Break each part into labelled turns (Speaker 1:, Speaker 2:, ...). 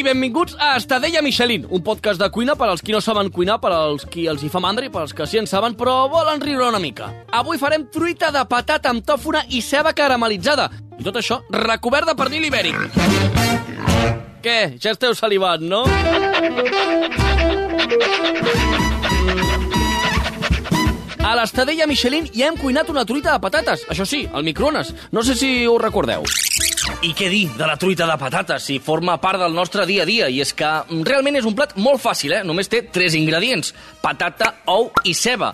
Speaker 1: I benvinguts a Estadella Michelin, un podcast de cuina per als qui no saben cuinar, per als qui els hi fa mandra i per als que sí en saben, però volen riure una mica. Avui farem truita de patata amb tòfona i ceba caramelitzada. I tot això recobert de pernil ibèric. Què? Ja esteu salivant, no? A l'Estadella Michelin ja hem cuinat una truita de patates. Això sí, al microones. No sé si ho recordeu. I què dir de la truita de patates, si forma part del nostre dia a dia, i és que mm, realment és un plat molt fàcil, eh? Només té tres ingredients, patata, ou i ceba.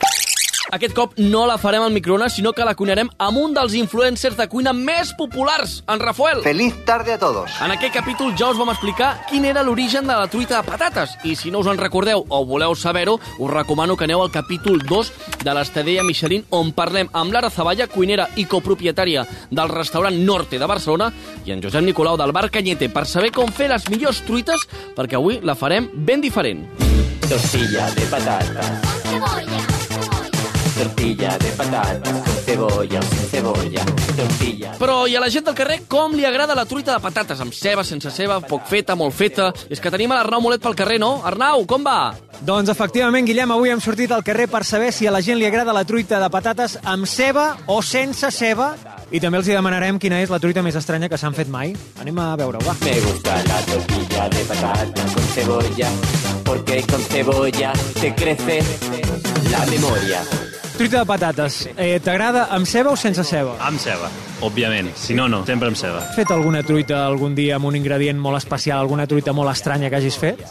Speaker 1: Aquest cop no la farem al microones, sinó que la cuinarem amb un dels influencers de cuina més populars, en Rafael.
Speaker 2: Feliz tarde a todos.
Speaker 1: En aquest capítol ja us vam explicar quin era l'origen de la truita de patates, i si no us en recordeu o voleu saber-ho, us recomano que aneu al capítol 2 de l'Estadella Michelin, on parlem amb Lara Zavalla, cuinera i copropietària del restaurant Norte de Barcelona, i en Josep Nicolau del Bar Canyete, per saber com fer les millors truites, perquè avui la farem ben diferent.
Speaker 3: Tortilla de patata. Tortilla de patata. Con cebolla o sin cebolla. Tortilla.
Speaker 1: Però i a la gent del carrer com li agrada la truita de patates? Amb ceba, sense ceba, poc feta, molt feta... És que tenim a l'Arnau Molet pel carrer, no? Arnau, com va?
Speaker 4: Doncs efectivament, Guillem, avui hem sortit al carrer per saber si a la gent li agrada la truita de patates amb ceba o sense ceba. I també els hi demanarem quina és la truita més estranya que s'han fet mai. Anem a veure-ho, va.
Speaker 3: Me gusta la tortilla de patata con cebolla. Porque con cebolla te crece la memoria.
Speaker 4: Truita de patates. Eh, T'agrada amb ceba o sense ceba?
Speaker 5: Amb ceba, òbviament. Si no, no. Sempre amb ceba.
Speaker 4: Has fet alguna truita algun dia amb un ingredient molt especial, alguna truita molt estranya que hagis fet?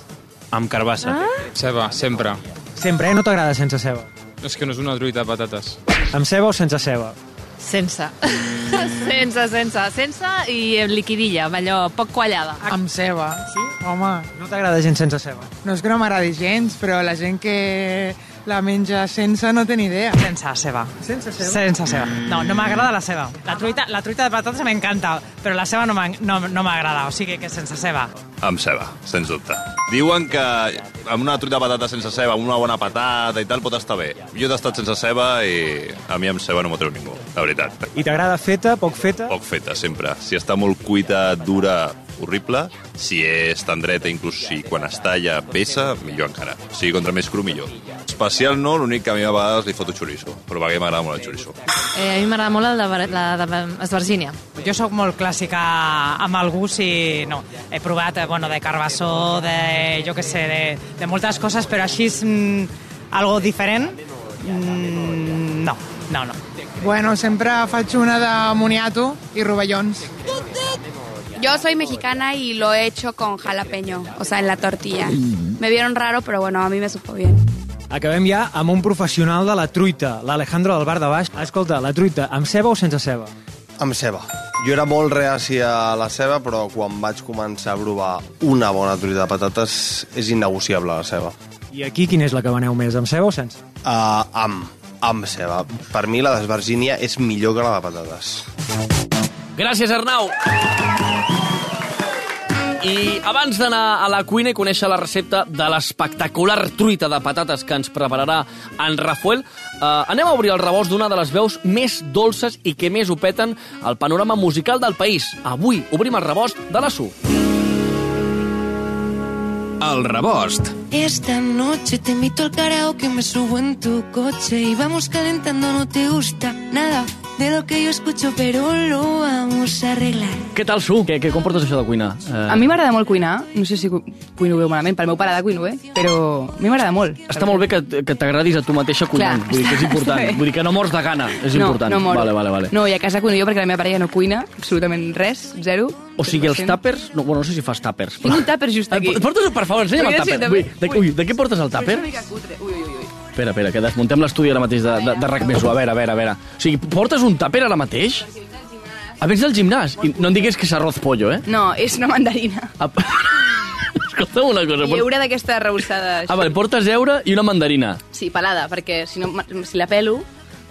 Speaker 5: Amb carbassa.
Speaker 6: Ceba, sempre.
Speaker 4: Sempre, eh? No t'agrada sense ceba?
Speaker 6: És que no és una truita de patates.
Speaker 4: Amb ceba o sense ceba?
Speaker 7: Sense. sense, sense. Sense i amb liquidilla, amb allò poc quallada.
Speaker 8: Amb ceba. Sí? Home,
Speaker 4: No t'agrada gens sense ceba?
Speaker 8: no és que no m'agradi gens, però la gent que la menja sense no té ni idea.
Speaker 9: Sense ceba.
Speaker 4: Sense ceba?
Speaker 9: Sense ceba. No, no m'agrada la ceba. La truita, la truita de patates m'encanta, però la ceba no m'ag- no, no m'agrada, o sigui que sense ceba.
Speaker 10: Amb ceba, sens dubte. Diuen que amb una truita de patata sense ceba, amb una bona patata i tal, pot estar bé. Jo he tastat sense ceba i a mi amb ceba no m'ho treu ningú, la veritat.
Speaker 4: I t'agrada feta, poc feta?
Speaker 10: Poc feta, sempre. Si està molt cuita, dura, horrible. Si és tendreta, inclús si quan es talla pesa, millor encara. O sigui, contra més cru, millor. Especial no, l'únic que a mi a vegades li foto xoriço, però perquè m'agrada molt el xoriço.
Speaker 7: Eh, a mi m'agrada molt el de, la de Esvergínia.
Speaker 9: Jo sóc molt clàssica amb el gust i no. He provat, eh, bueno, de carbassó, de, jo què sé, de, de moltes coses, però així és mm, algo diferent, mm, no, no, no.
Speaker 8: Bueno, sempre faig una de moniato i rovellons.
Speaker 11: Yo soy mexicana y lo he hecho con jalapeño, o sea, en la tortilla. Me vieron raro, pero bueno, a mí me supo bien.
Speaker 4: Acabem ja amb un professional de la truita, l'Alejandro del Bar de Baix. Escolta, la truita amb ceba o sense ceba?
Speaker 2: Amb ceba. Jo era molt reaci a la ceba, però quan vaig començar a provar una bona truita de patates és innegociable la ceba.
Speaker 4: I aquí quina és la que veneu més, amb ceba o sense?
Speaker 2: Uh, amb, amb ceba. Per mi la d'esvergínia és millor que la de patates.
Speaker 1: Gràcies, Arnau. I abans d'anar a la cuina i conèixer la recepta de l'espectacular truita de patates que ens prepararà en Rafael, eh, anem a obrir el rebost d'una de les veus més dolces i que més ho peten al panorama musical del país. Avui obrim el rebost de la SU.
Speaker 12: El rebost.
Speaker 11: Esta noche te invito al karaoke, me subo en tu coche y vamos calentando, no te gusta nada de lo que yo escucho, pero lo vamos a arreglar.
Speaker 1: Què tal, Su? Què, què, com portes això de cuinar? Eh,
Speaker 7: A mi m'agrada molt cuinar. No sé si cu- cuino bé o malament, pel meu pare de cuino bé, però a mi m'agrada molt.
Speaker 1: Està molt bé que, que t'agradis a tu mateixa cuinant.
Speaker 7: Clar.
Speaker 1: Vull dir que és important.
Speaker 7: Està bé.
Speaker 1: Vull dir que no mors de gana. És
Speaker 7: no,
Speaker 1: important.
Speaker 7: No, moro.
Speaker 1: Vale, vale, vale.
Speaker 7: No, i a casa cuino jo perquè la meva parella no cuina absolutament res, zero.
Speaker 1: O sigui, els
Speaker 7: 100%.
Speaker 1: tàpers... No, bueno, no sé si fas tàpers.
Speaker 7: Tinc un tàper just aquí.
Speaker 1: Eh, Portes, per favor, ensenya'm el tàper.
Speaker 7: també.
Speaker 1: de, ui, de què portes el tàper?
Speaker 7: Però és una mica cutre. Ui, ui, ui.
Speaker 1: Espera, espera, que desmuntem l'estudi ara mateix de, de, de RAC més A veure, a veure, a veure. O sigui, portes un tàper ara mateix? A vens del gimnàs? I no em diguis que és arroz pollo, eh?
Speaker 7: No, és una mandarina.
Speaker 1: Apa. Escolta'm una cosa.
Speaker 7: I
Speaker 1: Por...
Speaker 7: eura d'aquesta arrebossada.
Speaker 1: Ah, vale, portes eura i una mandarina.
Speaker 7: Sí, pelada, perquè si, no, si la pelo...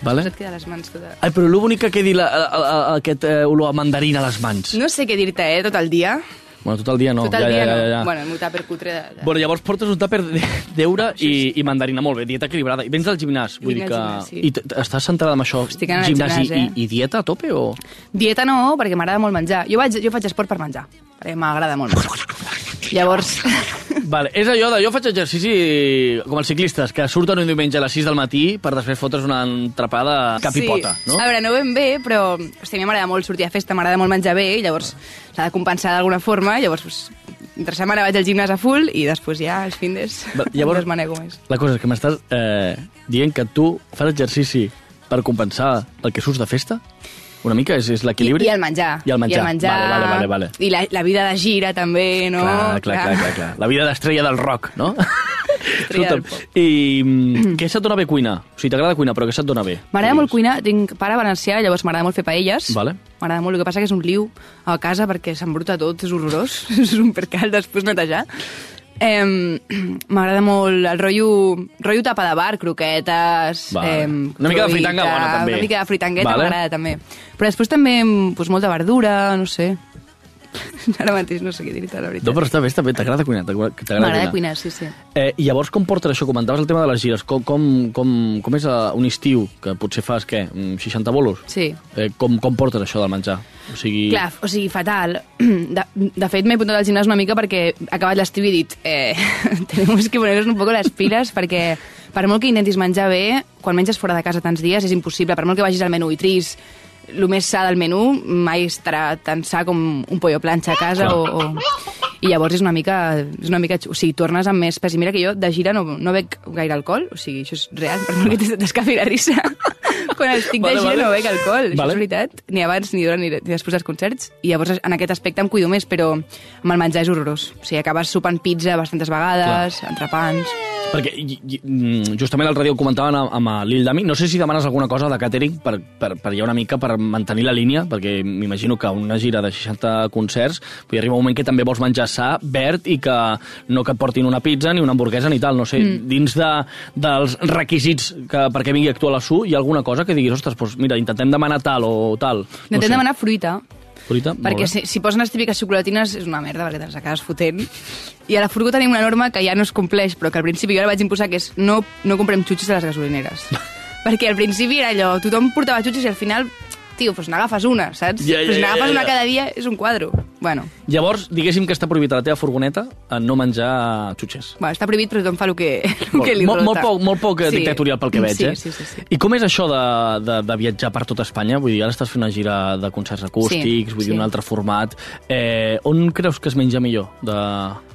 Speaker 1: Vale.
Speaker 13: Et queda a les mans tota...
Speaker 1: Ai, però l'únic que quedi la, a, a, a, aquest eh, olor a mandarina a les mans.
Speaker 13: No sé què dir-te, eh, tot el dia.
Speaker 1: Bueno, tot el dia no.
Speaker 13: tot el
Speaker 1: ja,
Speaker 13: dia
Speaker 1: ja, ja,
Speaker 13: no.
Speaker 1: ja.
Speaker 13: Bueno, el meu tàper cutre de... de...
Speaker 1: Bueno, llavors portes un tàper de- d'eure i, i mandarina. Molt bé, dieta equilibrada. I vens del gimnàs. Vull dir que...
Speaker 13: gimnàs, sí.
Speaker 1: I estàs centrada en això?
Speaker 13: Estic
Speaker 1: gimnàs,
Speaker 13: gimnàs,
Speaker 1: i,
Speaker 13: eh?
Speaker 1: i, i dieta a tope o...?
Speaker 13: Dieta no, perquè m'agrada molt menjar. Jo, vaig, jo faig esport per menjar, perquè m'agrada molt menjar. Llavors,
Speaker 1: Vale, és allò de jo faig exercici com els ciclistes, que surten un diumenge a les 6 del matí per després fotre's una entrapada capipota,
Speaker 13: sí.
Speaker 1: no?
Speaker 13: A veure, no ben bé, però hosti, a mi m'agrada molt sortir a festa, m'agrada molt menjar bé, i llavors s'ha de compensar d'alguna forma, llavors pues, entre setmana vaig al gimnàs a full i després ja els findes
Speaker 1: Va, llavors-
Speaker 13: desmanego més.
Speaker 1: La cosa és que m'estàs eh, dient que tu fas exercici per compensar el que surts de festa? Una mica és, és
Speaker 13: I,
Speaker 1: l'equilibri?
Speaker 13: I el menjar.
Speaker 1: I el menjar.
Speaker 13: I el menjar.
Speaker 1: Vale, vale, vale, vale.
Speaker 13: I la, la vida de gira també, no?
Speaker 1: Clar, clar, clar, clar, clar. La vida d'estrella del rock, no? Escolta'm, I mm, què se't dona bé cuinar? O sigui, t'agrada cuinar, però què se't dona bé?
Speaker 13: M'agrada molt cuinar, tinc pare valencià, llavors m'agrada molt fer paelles.
Speaker 1: Vale.
Speaker 13: M'agrada molt, el que passa que és un liu a casa perquè s'embruta tot, és horrorós, és un percal després netejar. Eh, M'agrada molt el rotllo, rotllo tapa de bar, croquetes...
Speaker 1: Vale.
Speaker 13: em,
Speaker 1: Una mica de fritanga bona, també.
Speaker 13: Una mica de fritangueta
Speaker 1: Vale.
Speaker 13: m'agrada també. Però després també pues, molta verdura, no sé. Ara mateix no sé què dir-te, la veritat.
Speaker 1: No, però està bé, està bé, t'agrada cuinar.
Speaker 13: M'agrada cuinar, sí, sí.
Speaker 1: Eh, I llavors com portes això? Comentaves el tema de les gires. Com, com, com, com és eh, un estiu que potser fas, què, mm, 60 bolos?
Speaker 13: Sí.
Speaker 1: Eh, com, com portes això del menjar? O sigui...
Speaker 13: Clar, o sigui, fatal. De, de fet, m'he apuntat al gimnàs una mica perquè he acabat l'estiu i he dit eh, tenemos que ponernos un poco les piles perquè per molt que intentis menjar bé, quan menges fora de casa tants dies és impossible. Per molt que vagis al menú i tris el més sa del menú mai estarà tan sa com un pollo planxa a casa o, o... I llavors és una mica... És una mica o sigui, tornes amb més pes. I mira que jo de gira no, no bec gaire alcohol, o sigui, això és real, per molt que t'escapi la risa. Quan estic
Speaker 1: Vale,
Speaker 13: de gira
Speaker 1: vale.
Speaker 13: no bec alcohol,
Speaker 1: Vale.
Speaker 13: és veritat. Ni abans, ni durant, ni, ni després dels concerts. I llavors en aquest aspecte em cuido més, però amb el menjar és horrorós. O sigui, acabes sopant pizza bastantes vegades, entrepans...
Speaker 1: Perquè mm, justament l'altre dia ho comentaven amb, amb l'Il Dami, no sé si demanes alguna cosa de catering per, per, per ja una mica per mantenir la línia, perquè m'imagino que una gira de 60 concerts dir, arriba un moment que també vols menjar sa, verd, i que no que et portin una pizza ni una hamburguesa ni tal, no sé,
Speaker 13: Mm.
Speaker 1: dins de, dels requisits que perquè vingui a actuar a la SU, hi ha alguna cosa que diguis, ostres, doncs mira, intentem demanar tal o tal.
Speaker 13: Intentem
Speaker 1: no sé.
Speaker 13: demanar fruita,
Speaker 1: Fruita?
Speaker 13: Perquè si, si posen les típiques xocolatines és una merda, perquè te les acabes fotent. I a la furgo tenim una norma que ja no es compleix, però que al principi jo la vaig imposar, que és no, no comprem xutxis a les gasolineres. perquè al principi era allò, tothom portava xutxis i al final, tio, doncs n'agafes una, saps?
Speaker 1: Ja, ja,
Speaker 13: Però si
Speaker 1: ja,
Speaker 13: n'agafes
Speaker 1: ja.
Speaker 13: una cada dia és un quadro. Bueno,
Speaker 1: Llavors, diguéssim que està prohibit a la teva furgoneta eh, no menjar xutxes.
Speaker 13: bueno està prohibit, però tothom fa el que, el que li
Speaker 1: molt, molt poc, molt poc sí. dictatorial pel que veig,
Speaker 13: sí,
Speaker 1: eh?
Speaker 13: Sí, sí, sí.
Speaker 1: I com és això de, de, de viatjar per tota Espanya? Vull dir, ara estàs fent una gira de concerts acústics,
Speaker 13: Sí,
Speaker 1: vull dir,
Speaker 13: sí.
Speaker 1: un altre format. Eh, on creus que es menja millor? De...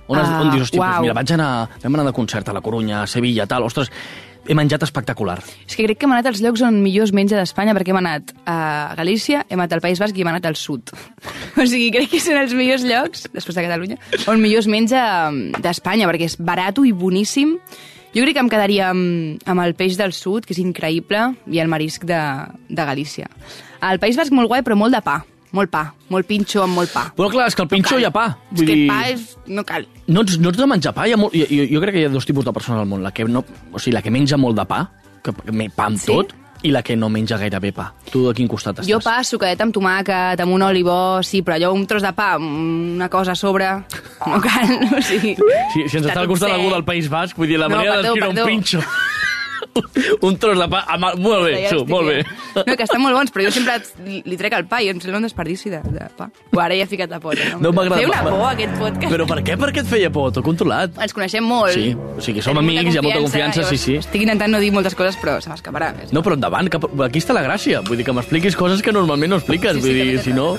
Speaker 1: On, has,
Speaker 13: Ah,
Speaker 1: on dius, hosti, doncs
Speaker 13: uau.
Speaker 1: mira, vaig anar, vam anar de concert a la Corunya, a Sevilla, tal, ostres, he menjat espectacular.
Speaker 13: És que crec que hem anat als llocs on millor es menja d'Espanya, perquè hem anat a Galícia, hem anat al País Basc i hem anat al sud. O sigui, crec que són els millors llocs, després de Catalunya, on millor es menja mm, d'Espanya, perquè és barat i boníssim. Jo crec que em quedaria amb, amb el peix del sud, que és increïble, i el marisc de, de Galícia. El País Basc molt guai, però molt de pa. Molt pa. Molt pinxo amb molt pa.
Speaker 1: Però clar, és que el pinxo hi ha pa.
Speaker 13: És que pa és... no cal.
Speaker 1: No ets, no ets de menjar pa? Hi ha molt, jo, jo, crec que hi ha dos tipus de persones al món. La que, no, o sigui, la que menja molt de pa, que me- pa amb
Speaker 13: Sí?
Speaker 1: tot, i la que no menja gairebé pa. Tu de quin costat estàs?
Speaker 13: Jo pa, sucadet amb tomàquet, amb un oli bo, sí, però allò un tros de pa, una cosa a sobre, no cal, o sigui...
Speaker 1: Si, si ens està,
Speaker 13: Està
Speaker 1: al costat algú del País Basc, vull dir, la
Speaker 13: No,
Speaker 1: manera d'escriure un pinxo... un tros de pa... Amb... el- Molt bé, Su, molt bé.
Speaker 13: No, que estan molt bons, però jo sempre li, trec el pa i em sembla un desperdici de, de pa. O ara ja he ficat la pota. No,
Speaker 1: No m'agrada
Speaker 13: Fer una por, aquest podcast.
Speaker 1: Però per què? Per què et feia por? T'ho controlat.
Speaker 13: Ens coneixem molt.
Speaker 1: Sí, o sigui, som
Speaker 13: Tenim
Speaker 1: amics, hi ha molta confiança, sí, sí.
Speaker 13: Estic intentant no dir moltes coses, però se m'escaparà.
Speaker 1: No, però endavant, que aquí està la gràcia. Vull dir, que m'expliquis coses que normalment no expliques.
Speaker 13: Sí, sí,
Speaker 1: Vull dir, si no...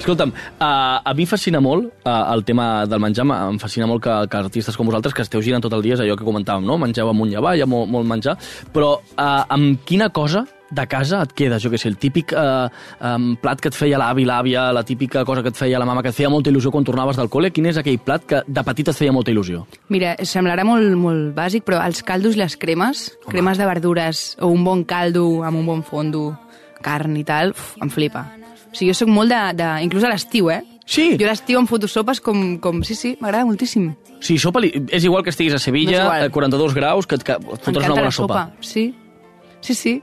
Speaker 1: Escolta'm, uh, a mi fascina molt uh, el tema del menjar, em fascina molt que, que artistes com vosaltres, que esteu girant tot el dia, és allò que comentàvem, no? Mengeu amunt i avall, hi ha molt, molt menjar, però uh, amb quina cosa de casa et quedes, jo què sé, el típic eh, um, plat que et feia l'avi, l'àvia, la típica cosa que et feia la mama, que et feia molta il·lusió quan tornaves del col·le, quin és aquell plat que de petit et feia molta il·lusió?
Speaker 13: Mira, semblarà molt, molt bàsic, però els caldos i les cremes, cremes de verdures, o un bon caldo amb un bon fondo, carn i tal, uf, em flipa. O sigui, jo sóc molt de... de inclús a l'estiu, eh?
Speaker 1: Sí?
Speaker 13: Jo l'estiu em foto sopes com... com sí, sí, m'agrada moltíssim.
Speaker 1: Sí, sopa li... és igual que estiguis a
Speaker 13: No
Speaker 1: Sevilla,
Speaker 13: igual.
Speaker 1: a 42 graus, que et, que fotràs una bona
Speaker 13: la
Speaker 1: sopa.
Speaker 13: Sí, sí, sí.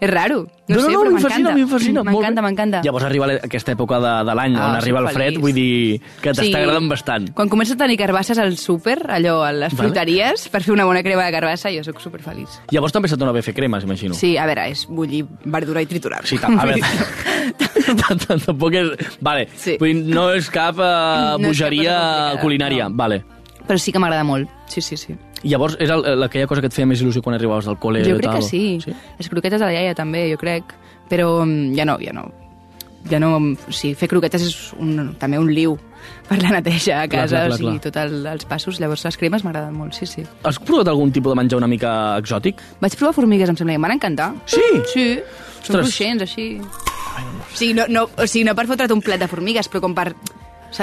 Speaker 13: És raro.
Speaker 1: No, no,
Speaker 13: sé,
Speaker 1: no, fascina,
Speaker 13: m'encanta.
Speaker 1: a mi em fascina, molt
Speaker 13: M'encanta, m'encanta.
Speaker 1: Llavors arriba aquesta època de, de l'any
Speaker 13: Ah,
Speaker 1: on arriba el fred,
Speaker 13: feliç.
Speaker 1: vull dir que t'està
Speaker 13: Sí.
Speaker 1: agradant bastant.
Speaker 13: Quan comences a tenir carbasses al súper, allò, a les
Speaker 1: Vale.
Speaker 13: fruteries, per fer una bona crema de carbassa, jo sóc superfeliç.
Speaker 1: Llavors també se't dona bé fer cremes, imagino.
Speaker 13: Sí, a veure, és bullir verdura i triturar.
Speaker 1: Sí, a veure, tampoc és... Vale,
Speaker 13: Sí.
Speaker 1: vull dir, no és cap uh,
Speaker 13: No és cap
Speaker 1: bogeria
Speaker 13: complicada,
Speaker 1: culinària.
Speaker 13: no.
Speaker 1: Vale.
Speaker 13: Però sí que m'agrada molt. Sí, sí, sí.
Speaker 1: Llavors, el, aquella cosa que et feia més il·lusió quan arribaves del col·le?
Speaker 13: Jo crec
Speaker 1: tal?
Speaker 13: que sí. sí. Les croquetes de la iaia també, jo crec. Però mm, ja no, ja no. Ja no, o sigui, fer croquetes és un, també un liu per la neteja a
Speaker 1: Clar,
Speaker 13: casa,
Speaker 1: clar, clar,
Speaker 13: o sigui,
Speaker 1: clar.
Speaker 13: tot el, els passos. Llavors les cremes m'agraden molt, sí, sí.
Speaker 1: Has provat algun tipus de menjar una mica exòtic?
Speaker 13: Vaig provar formigues, em sembla, i em van encantar.
Speaker 1: Sí?
Speaker 13: Sí. Són
Speaker 1: Ostres.
Speaker 13: cruixents, així. O sigui, no, no, o sigui, no per fotre't un plat de formigues, però com per...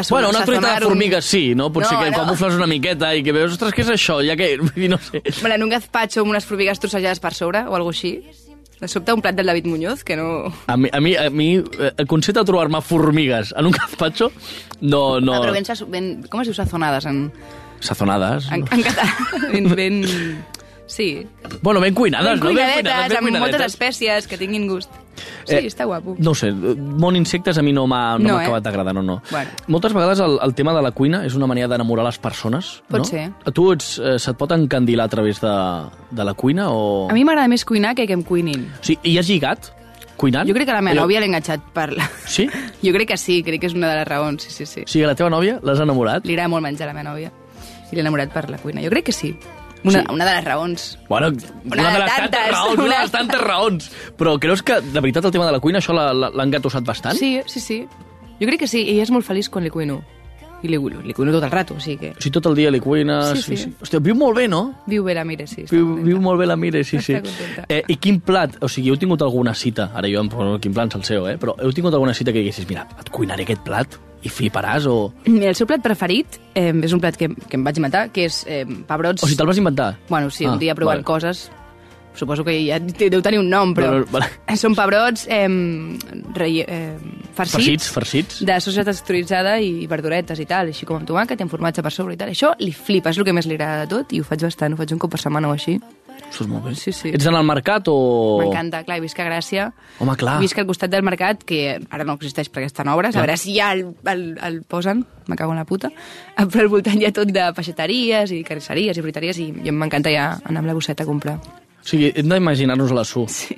Speaker 1: Bueno, una truita de
Speaker 13: sazonar un-
Speaker 1: formigues sí, no? Potser
Speaker 13: No,
Speaker 1: que
Speaker 13: no.
Speaker 1: camufles una miqueta i que veus, ostres, què és això? Ja que, vull dir, no sé.
Speaker 13: Bueno, en un gazpacho amb unes formigues trossejades per sobre o alguna així. De sobte un plat del David Muñoz, que no...
Speaker 1: A mi, a mi, a mi eh, el concepte de trobar-me formigues en un gazpacho, no... no...
Speaker 13: Ah, però ben, ben, com es diu sazonades en,
Speaker 1: Sazonades.
Speaker 13: en, en català? Ben, ben... Sí.
Speaker 1: Bueno, ben cuinades,
Speaker 13: ben
Speaker 1: no? Ben
Speaker 13: cuinadetes,
Speaker 1: ben
Speaker 13: amb moltes
Speaker 1: cuinadetes.
Speaker 13: espècies que tinguin gust. Sí,
Speaker 1: Eh,
Speaker 13: està guapo.
Speaker 1: No sé, món insectes a mi no m'ha no
Speaker 13: No, eh?
Speaker 1: acabat d'agradar, no, no.
Speaker 13: Bueno.
Speaker 1: Moltes vegades el, el tema de la cuina és una manera d'enamorar les persones,
Speaker 13: Pot
Speaker 1: no?
Speaker 13: ser.
Speaker 1: A tu ets, eh, se't pot encandilar a través de, de la cuina o...
Speaker 13: A mi m'agrada més cuinar que que em cuinin.
Speaker 1: Sigui, i has lligat cuinant?
Speaker 13: Jo crec que la meva
Speaker 1: Allò-
Speaker 13: nòvia l'he enganxat per la...
Speaker 1: Sí?
Speaker 13: Jo crec que sí, crec que és una de les raons, sí, sí, sí.
Speaker 1: O sigui, la teva nòvia l'has enamorat?
Speaker 13: Li agrada molt menjar la meva nòvia. I l'he enamorat per la cuina. Jo crec que sí. Una,
Speaker 1: Sí.
Speaker 13: una de les raons.
Speaker 1: Bueno, una,
Speaker 13: de
Speaker 1: de les
Speaker 13: tantes,
Speaker 1: tantes raons, una
Speaker 13: una-
Speaker 1: de les tantes raons. Però creus que, de veritat, el tema de la cuina, això l'ha- l'ha l'ha engatossat bastant?
Speaker 13: Sí, sí, sí. Jo crec que sí, i és molt feliç quan li cuino. I li, li cuino tot el rato, o sigui que...
Speaker 1: O sigui, tot el dia li cuines...
Speaker 13: Sí, sí.
Speaker 1: Hòstia, viu molt bé, no?
Speaker 13: Viu bé la Mire, sí.
Speaker 1: Viu,
Speaker 13: contenta.
Speaker 1: viu molt bé la Mire, sí, sí. Eh, I quin plat? O sigui, heu tingut alguna cita, ara jo em poso quin plan salseo, eh? Però heu tingut alguna cita que diguessis, mira, et cuinaré aquest plat i fliparàs o...
Speaker 13: Mira, el seu plat preferit eh, és un plat que, que em vaig inventar, que és eh, pebrots...
Speaker 1: O sigui, te'l vas inventar?
Speaker 13: Bueno, sí,
Speaker 1: Ah,
Speaker 13: un dia provant
Speaker 1: vale.
Speaker 13: coses. Suposo que ja deu tenir un nom, però...
Speaker 1: Però, vale.
Speaker 13: Són pebrots eh, rei, eh, farcits,
Speaker 1: Farcits, farcits.
Speaker 13: de soja texturitzada i verduretes i tal, així com amb tomàquet i amb formatge per sobre i tal. Això li flipa, és el que més li agrada de tot i ho faig bastant, ho faig un cop per setmana o així.
Speaker 1: És molt bé.
Speaker 13: Sí, sí.
Speaker 1: Ets en el mercat o...?
Speaker 13: M'encanta, clar, i visc a Gràcia.
Speaker 1: Home, clar.
Speaker 13: Visc al costat del mercat, que ara no existeix perquè estan obres,
Speaker 1: Clar.
Speaker 13: a veure si ja el, el, el posen, me cago en la puta, però al voltant hi ha tot de peixateries i carnisseries i fruiteries i, i m'encanta ja anar amb la bosseta a comprar.
Speaker 1: O sigui, hem d'imaginar-nos la Su.
Speaker 13: Sí.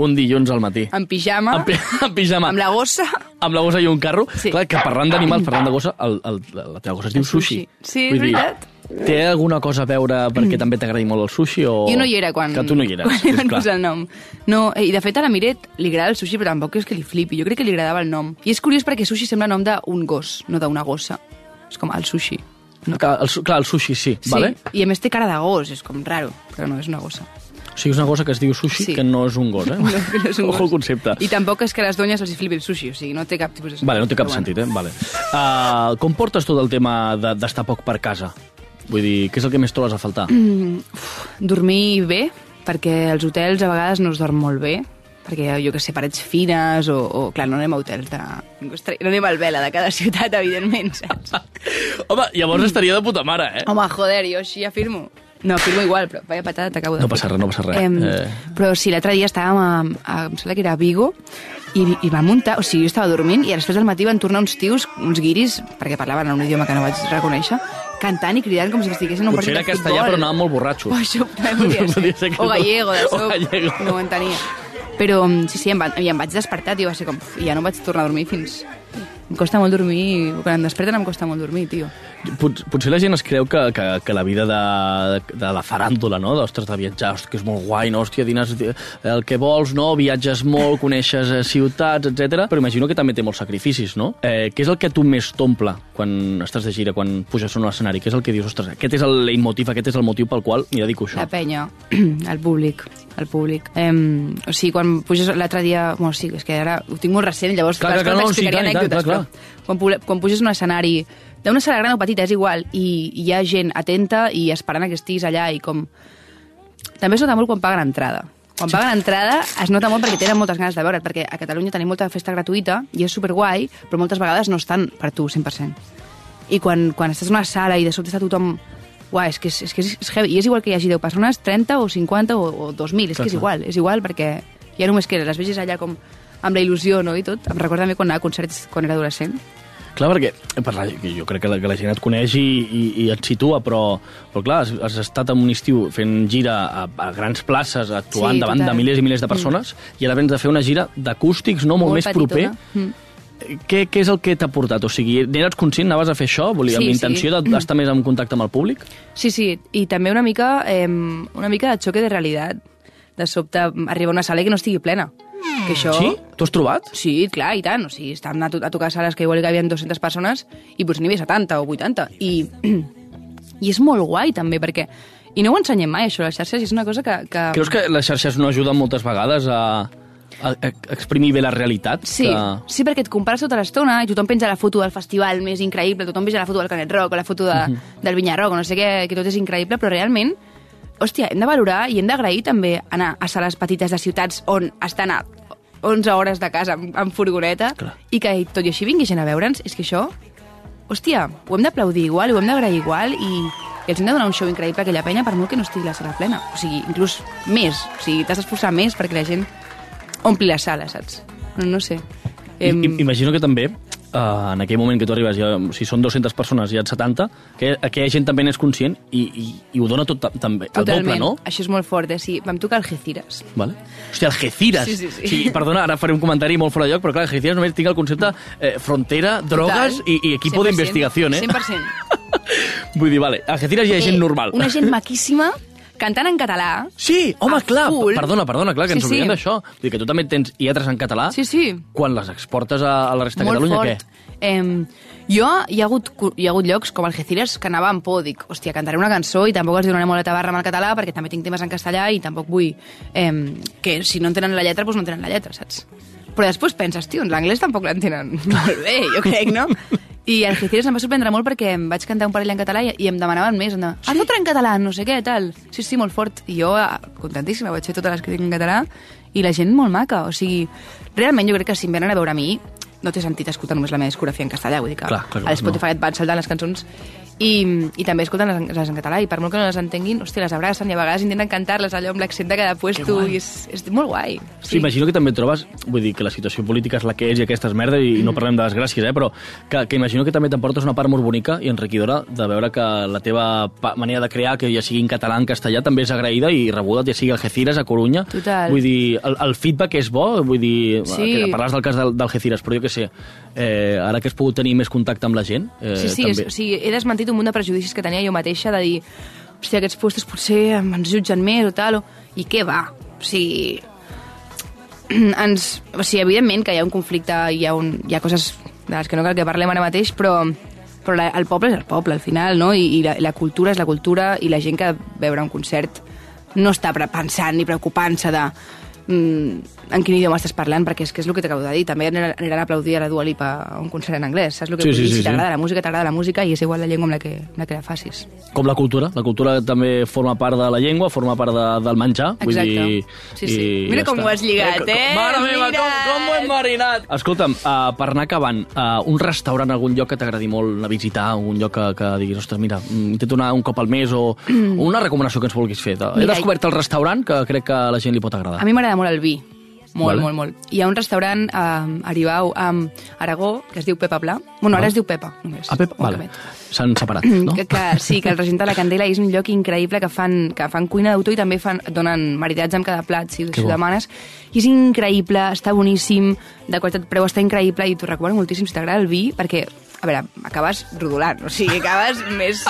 Speaker 1: Un dilluns al matí.
Speaker 13: En pijama,
Speaker 1: En, pi en pijama.
Speaker 13: amb la gossa...
Speaker 1: amb la gossa i un carro.
Speaker 13: Sí.
Speaker 1: Clar, que parlant d'animals, parlant de gossa, el, el, la teva gossa es diu sushi.
Speaker 13: Sí, és
Speaker 1: Vull dir,
Speaker 13: veritat.
Speaker 1: Té alguna cosa a veure perquè també t'agradi molt el sushi o...
Speaker 13: Jo no hi era quan,
Speaker 1: Que tu no hi eres,
Speaker 13: quan li
Speaker 1: és
Speaker 13: van posar el nom. No, eh, i de fet a la Miret li agrada el sushi, però tampoc és que li flipi. Jo crec que li agradava el nom. I és curiós perquè sushi sembla nom d'un gos, no d'una gossa. És com el sushi.
Speaker 1: No. Clar, el, clar, el sushi, sí,
Speaker 13: Sí,
Speaker 1: vale?
Speaker 13: i a més té cara de gos, és com raro, però no, és una gossa.
Speaker 1: O sigui, és una cosa que es diu sushi
Speaker 13: Sí.
Speaker 1: que no és un gos, eh?
Speaker 13: No, que no és un
Speaker 1: Ojo
Speaker 13: gos.
Speaker 1: concepte.
Speaker 13: I tampoc és que a les donyes els flipi el sushi, o sigui, no té cap tipus de sentit.
Speaker 1: Vale, no té cap
Speaker 13: Però
Speaker 1: sentit, eh? Vale. Uh, com portes tot el tema de- d'estar poc per casa? Vull dir, què és el que més trobes a faltar?
Speaker 13: Mm, uf, dormir bé, perquè als hotels a vegades no es dorm molt bé, perquè jo que sé, parets fines o, o clar, no anem a hotels de... No anem al Vela de cada ciutat, evidentment, saps?
Speaker 1: Home, llavors estaria de puta mare, eh?
Speaker 13: Home, joder, jo així afirmo. No, afirmo igual, però vaya patada t'acabo de
Speaker 1: No passa res, no passa res.
Speaker 13: Em,
Speaker 1: Eh,
Speaker 13: Però sí, l'altre dia estàvem a, a, em sembla que era a Vigo, i, i van muntar, o sigui, jo estava dormint, i després del matí van tornar uns tios, uns guiris, perquè parlaven en un idioma que no vaig reconèixer, cantant i cridant com si estiguessin en un
Speaker 1: Potser
Speaker 13: partit
Speaker 1: era
Speaker 13: de
Speaker 1: castellà,
Speaker 13: futbol.
Speaker 1: però anaven molt borratxos.
Speaker 13: Oh, això també podria ser.
Speaker 1: Podria ser que
Speaker 13: o
Speaker 1: no.
Speaker 13: gallego, de
Speaker 1: O
Speaker 13: soc.
Speaker 1: gallego.
Speaker 13: No ho entenia. Però mm, sí, sí, em, va, i em vaig despertar, tio, va ser com... I ja no vaig tornar a dormir fins... Em costa molt dormir, quan em desperten em costa molt dormir, tio.
Speaker 1: Pot, potser la gent es creu que, que, que la vida de, de la faràndula, no? D'ostres, de viatjar, hòstia, que és molt guai, no? Hòstia, dines el que vols, no? Viatges molt, coneixes eh, ciutats, etc. Però imagino que també té molts sacrificis, no? Eh, què és el que tu més t'omple quan estàs de gira, quan puges a un escenari? Què és el que dius, ostres, aquest és el leitmotiv, aquest és el motiu pel qual m'hi dedico això?
Speaker 13: La penya, el públic, el públic. Em, o sigui, quan puges l'altre dia... Bueno, sí, és que ara ho tinc molt recent, llavors
Speaker 1: Clar, clar, clar, no, sí, tant,
Speaker 13: anècdotes,
Speaker 1: clar,
Speaker 13: però quan, quan puges un escenari d'una sala gran o petita, és igual, i, i hi ha gent atenta i esperant que estiguis allà i com... També es nota molt quan paguen entrada. Quan paguen entrada es nota molt perquè tenen moltes ganes de veure't, perquè a Catalunya tenim molta festa gratuïta i és superguai, però moltes vegades no estan per tu 100%. I quan, quan estàs en una sala i de sobte està tothom... Uai, és que és, és, que és, és heavy. I és igual que hi hagi 10 persones, 30 o 50 o, o 2.000, és
Speaker 1: Clar,
Speaker 13: que és igual, és igual perquè Ja només que les vegis allà com amb la il·lusió, no?, i tot. Em recorda també quan anava a concerts quan era adolescent.
Speaker 1: Clar, perquè per la, jo crec que la, que la gent et coneix i, i, i et situa, però, però clar, has, has estat en un estiu fent gira a, a grans places, actuant
Speaker 13: Sí,
Speaker 1: davant
Speaker 13: total.
Speaker 1: de milers i milers de persones, mm. i ara vens de fer una gira d'acústics, no?, molt, més proper.
Speaker 13: Mm.
Speaker 1: Què, què és el que t'ha portat? O sigui, n'eres conscient, anaves a fer això? Volia,
Speaker 13: Sí,
Speaker 1: amb
Speaker 13: sí.
Speaker 1: intenció d'estar més en contacte amb el públic?
Speaker 13: Sí, sí, i també una mica, eh, una mica de xoque de realitat. De sobte arriba una sala que no estigui plena. Que això...
Speaker 1: Sí? T'ho has trobat?
Speaker 13: Sí, clar, i tant. O sigui, estan a, to a tocar sales que igual que hi havia 200 persones i potser n'hi havia 70 o 80. I, I és molt guai, també, perquè... I no ho ensenyem mai, això, les xarxes, és una cosa que... que...
Speaker 1: Creus que les xarxes no ajuden moltes vegades a exprimir bé la realitat?
Speaker 13: Sí,
Speaker 1: Que...
Speaker 13: sí, perquè et compares tota l'estona i tothom penja la foto del festival més increïble, tothom penja la foto del Canet Rock o la foto de,
Speaker 1: Mhm.
Speaker 13: del Vinyarroc no sé què, que tot és increïble, però realment, hòstia, hem de valorar i hem d'agrair també anar a sales petites de ciutats on estan a 11 hores de casa amb, amb furgoneta Clar. i que tot i així vingui gent a veure'ns, és que això, hòstia, ho hem d'aplaudir igual, ho hem d'agrair igual i, i els hem de donar un show increïble a aquella penya per molt que no estigui la sala plena. O sigui, inclús més. O sigui, t'has d'esforçar més perquè la gent ompli la sala, saps? No, no sé.
Speaker 1: I, i, imagino que també, uh, en aquell moment que tu arribes, ja, si són 200 persones i hi ha 70, que aquella gent també n'és conscient i, i, i ho dona tot ta- també, el doble, no?
Speaker 13: Això és molt fort, eh? Sí, vam tocar Algeciras.
Speaker 1: Vale. Hòstia, Algeciras.
Speaker 13: Sí, sí, sí.
Speaker 1: sí. Perdona, ara faré un comentari molt fora de lloc, però clar, Algeciras només tinc el concepte eh, frontera, drogues
Speaker 13: Total.
Speaker 1: i, i equipo
Speaker 13: 100%,
Speaker 1: d'investigació, eh?
Speaker 13: 100%.
Speaker 1: Vull dir, vale, a Algeciras hi ha gent normal.
Speaker 13: Una gent maquíssima, cantant en català.
Speaker 1: Sí, home, clar,
Speaker 13: full.
Speaker 1: perdona, perdona, clar, que ens
Speaker 13: Sí, sí.
Speaker 1: oblidem d'això. Vull dir que tu també tens lletres en català.
Speaker 13: Sí, sí.
Speaker 1: Quan les exportes a, a la resta de
Speaker 13: molt
Speaker 1: Catalunya,
Speaker 13: fort. Eh, jo, hi ha, hagut, hi ha hagut llocs com Algeciras que anava amb por, dic, hòstia, cantaré una cançó i tampoc els donaré molt de tabarra amb el català perquè també tinc temes en castellà i tampoc vull eh, que si no entenen la lletra, doncs no entenen la lletra, saps? Però després penses, tio, l'anglès tampoc l'entenen molt bé, jo crec, no? I Algeciras em va sorprendre molt perquè em vaig cantar un parell en català i, i em demanaven més. Em demanaven, sí? otra en català, no sé què, tal. Sí, sí, molt fort. I jo, eh, contentíssima, vaig fer totes les que tinc en català i la gent molt maca. O sigui, realment jo crec que si em venen a veure a mi, no té sentit escoltar només la meva discografia en castellà, vull dir que
Speaker 1: Clar, clar, clar,
Speaker 13: a Spotify et van saltant les cançons i, i també escolten les, les en català i per molt que no les entenguin, hòstia, les abracen i a vegades intenten cantar-les allò amb l'accent de cada puesto i és, és molt guai.
Speaker 1: Sí. Imagino que també trobes, vull dir que la situació política és la que és i aquesta és merda i no parlem de desgràcies, eh? però que, que imagino que també t'emportes una part molt bonica i enriquidora de veure que la teva manera de crear, que ja sigui en català, en castellà, també és agraïda i rebuda, ja sigui a Algeciras, a Corunya.
Speaker 13: Total.
Speaker 1: Vull dir, el, el feedback és bo, vull dir,
Speaker 13: Sí.
Speaker 1: que parles del cas d'Al- d'Algeciras, però jo què sé, eh, ara que has pogut tenir més contacte amb la gent, eh,
Speaker 13: Sí, sí, és,
Speaker 1: també...
Speaker 13: o sigui, he desmentit un munt de prejudicis que tenia jo mateixa de dir, hòstia, aquests puestos potser ens jutgen més o tal, o... i què va? O sigui, ens, o sigui, evidentment que hi ha un conflicte, hi ha, un, hi ha coses de les que no cal que parlem ara mateix, però, però la, el poble és el poble, al final, no? I, i la, la cultura és la cultura, i la gent que veure un concert no està pensant ni preocupant-se de mm, en quin idioma estàs parlant, perquè és que és el que t'acabo de dir. També aniran a aplaudir a la Dua Lipa a un concert en anglès, saps el que
Speaker 1: Sí,
Speaker 13: vull
Speaker 1: sí,
Speaker 13: dir?
Speaker 1: sí,
Speaker 13: si
Speaker 1: sí.
Speaker 13: t'agrada la música, t'agrada la música i és igual la llengua amb la que, amb la que la facis.
Speaker 1: Com la cultura, la cultura també forma part de la llengua, forma part de, del menjar. Vull
Speaker 13: Exacte.
Speaker 1: dir,
Speaker 13: Sí, sí.
Speaker 1: i
Speaker 13: Mira
Speaker 1: ja
Speaker 13: com
Speaker 1: està.
Speaker 13: ho has lligat,
Speaker 1: com-
Speaker 13: eh?
Speaker 1: Mare meva, com, com ho hem marinat! Escolta'm, uh, per anar acabant, uh, un restaurant, algun lloc que t'agradi molt anar a visitar, algun lloc que, que diguis, ostres, mira, mm, intento anar un cop al mes o una recomanació que ens vulguis fer. He
Speaker 13: Mira,
Speaker 1: descobert el restaurant que crec que a la gent li pot agradar.
Speaker 13: A mi m'agrada molt el vi. Molt,
Speaker 1: Vale.
Speaker 13: molt, molt. Hi ha un restaurant a Aribau, a Aragó, que es diu Pepa Pla. Bueno, ara
Speaker 1: Val.
Speaker 13: es diu Pepa, només.
Speaker 1: Ah, Pep,
Speaker 13: Un
Speaker 1: vale. S'han separat, no?
Speaker 13: Que, que, sí, que el regenta la Candela és un lloc increïble que fan, que fan cuina d'autor i també fan, donen maridatge amb cada plat, si, si ho demanes. I és increïble, està boníssim, de qualitat preu està increïble i t'ho recomano moltíssim si t'agrada el vi, perquè, a veure, acabes rodolant, o sigui, acabes més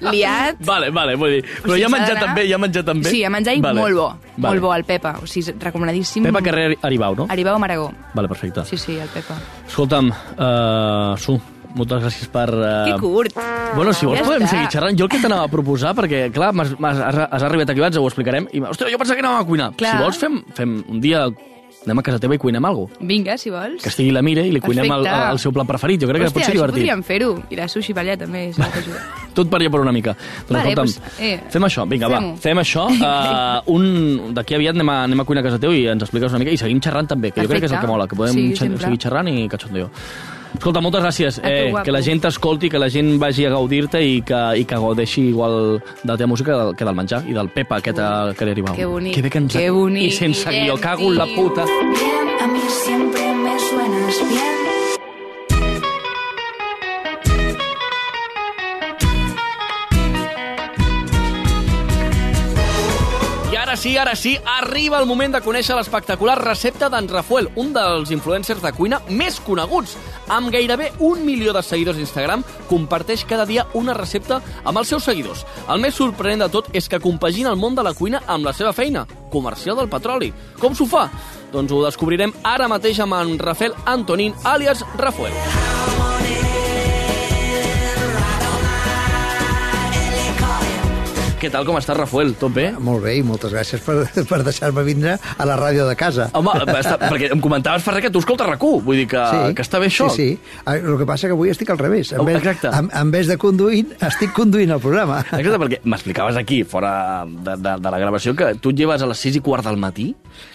Speaker 13: liat.
Speaker 1: Vale, vale, vull dir, però
Speaker 13: O sigui,
Speaker 1: ja
Speaker 13: d'anar-
Speaker 1: també, ja ha menjat també?
Speaker 13: Sí, a menjar i
Speaker 1: Vale.
Speaker 13: molt bo,
Speaker 1: Vale.
Speaker 13: molt bo el Pepa, o sigui, recomanadíssim.
Speaker 1: Pepa Carrer Aribau, no?
Speaker 13: Aribau Maragó.
Speaker 1: Vale, perfecte.
Speaker 13: Sí, sí, el Pepa.
Speaker 1: Escolta'm, uh, Su, moltes gràcies per... Uh...
Speaker 13: Que curt.
Speaker 1: Bueno, si vols
Speaker 13: Ja
Speaker 1: podem
Speaker 13: està.
Speaker 1: seguir xerrant. Jo el que t'anava a proposar, perquè, clar, m'has- m'has- has, has arribat aquí abans, ho explicarem, i, ostres, jo pensava que anàvem a cuinar.
Speaker 13: Clar.
Speaker 1: Si vols, fem, fem un dia, anem a casa teva i cuinem alguna cosa.
Speaker 13: Vinga, si vols.
Speaker 1: Que estigui la Mire i li cuinem el,
Speaker 13: Perfecte.
Speaker 1: el, seu plat preferit. Jo crec que
Speaker 13: Hòstia,
Speaker 1: pot ser divertit.
Speaker 13: podríem fer-ho. I la sushi per allà també, si.
Speaker 1: Tot per allà per una mica. Doncs,
Speaker 13: Vale, pues, eh,
Speaker 1: fem això, vinga, va,
Speaker 13: fem-ho.
Speaker 1: fem això. Uh, un D'aquí aviat anem a, anem a cuinar a casa teu i ens expliques una mica i seguim xerrant també, que jo crec que és el que
Speaker 13: Perfecte.
Speaker 1: mola, que podem
Speaker 13: Sí, sempre.
Speaker 1: seguir xerrant i cachondeo. Escolta, moltes gràcies.
Speaker 13: A tu,
Speaker 1: Eh, que la gent t'escolti, que la gent vagi a gaudir-te i, que, i que gaudeixi igual de la teva música que del, que del menjar i del Pepa, aquest que li arribava.
Speaker 13: Que bonic,
Speaker 1: Que bé que ens...
Speaker 13: que bonic,
Speaker 1: I sense guió, cago en la puta.
Speaker 11: Bien, a mí siempre me suenas bien.
Speaker 1: Sí, ara sí, arriba el moment de conèixer l'espectacular recepta d'en Rafael, un dels influencers de cuina més coneguts. Amb gairebé un milió de seguidors d'Instagram, comparteix cada dia una recepta amb els seus seguidors. El més sorprenent de tot és que compagina el món de la cuina amb la seva feina, comercial del petroli. Com s'ho fa? Doncs ho descobrirem ara mateix amb en Rafael Antonín, àlies Rafael. Què tal, com estàs, Rafael? Tot bé?
Speaker 14: Molt bé, i moltes gràcies per, per deixar-me vindre a la ràdio de casa.
Speaker 1: Home, està, perquè em comentaves fa res que tu escoltes RAC1, vull dir que, que està bé això.
Speaker 14: Sí, sí. Ah, El que passa que avui estic al revés. En
Speaker 1: Oh,
Speaker 14: vez,
Speaker 1: exacte.
Speaker 14: En, en vez de conduint, estic conduint el programa.
Speaker 1: Exacte, perquè m'explicaves aquí, fora de, de, de la gravació, que tu et lleves a les 6 i quart del matí.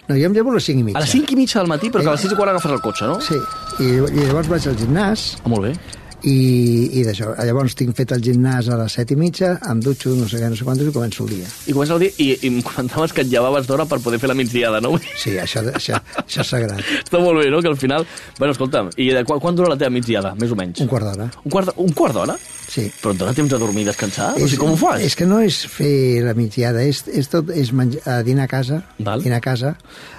Speaker 14: No, jo em llevo a les 5 i mitja.
Speaker 1: A les 5 i mitja del matí, però que a les 6 i quart agafes el cotxe, no?
Speaker 14: Sí, i, i llavors vaig al gimnàs.
Speaker 1: Ah, molt bé.
Speaker 14: I, i d'això, llavors tinc fet el gimnàs a les 7 i mitja, em dutxo no sé què, no sé quantos i començo el dia.
Speaker 1: I comença el dia i, i em comentaves que et llevaves d'hora per poder fer la migdiada, no?
Speaker 14: Sí, això, això, això és sagrat.
Speaker 1: Està molt bé, no? Que al final... Bueno, escolta'm, i de quan, quan dura la teva migdiada, més o menys?
Speaker 14: Un quart d'hora.
Speaker 1: Un quart, un quart d'hora?
Speaker 14: Sí.
Speaker 1: Però et dona temps de dormir i descansar? o sigui, com ho fas?
Speaker 14: És que no és fer la migdiada, és, és tot, és menjar, uh, dinar a casa,
Speaker 1: Val.
Speaker 14: dinar a casa,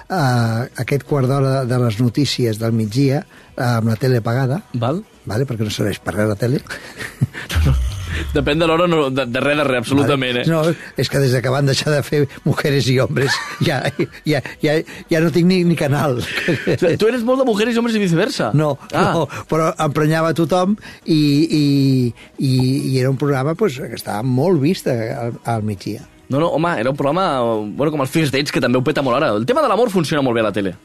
Speaker 14: uh, aquest quart d'hora de les notícies del migdia, uh, amb la tele apagada,
Speaker 1: Val.
Speaker 14: Vale, perquè no serveix per res la tele.
Speaker 1: Depèn de l'hora, no, de, de res, de res, absolutament, eh?
Speaker 14: No, és que des de que van deixar de fer Mujeres i Hombres ja, ja, ja, ja no tinc ni, ni canal.
Speaker 1: Tu eres molt de mujeres i homes i viceversa.
Speaker 14: No,
Speaker 1: Ah.
Speaker 14: no, però emprenyava tothom i, i, i, i era un programa pues, que estava molt vist al, al migdia.
Speaker 1: No, no, home, era un programa, bueno, com els First Dates, que també ho peta molt ara. El tema de l'amor funciona molt bé a la tele.